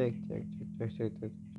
Çek çek çek çek çek çek.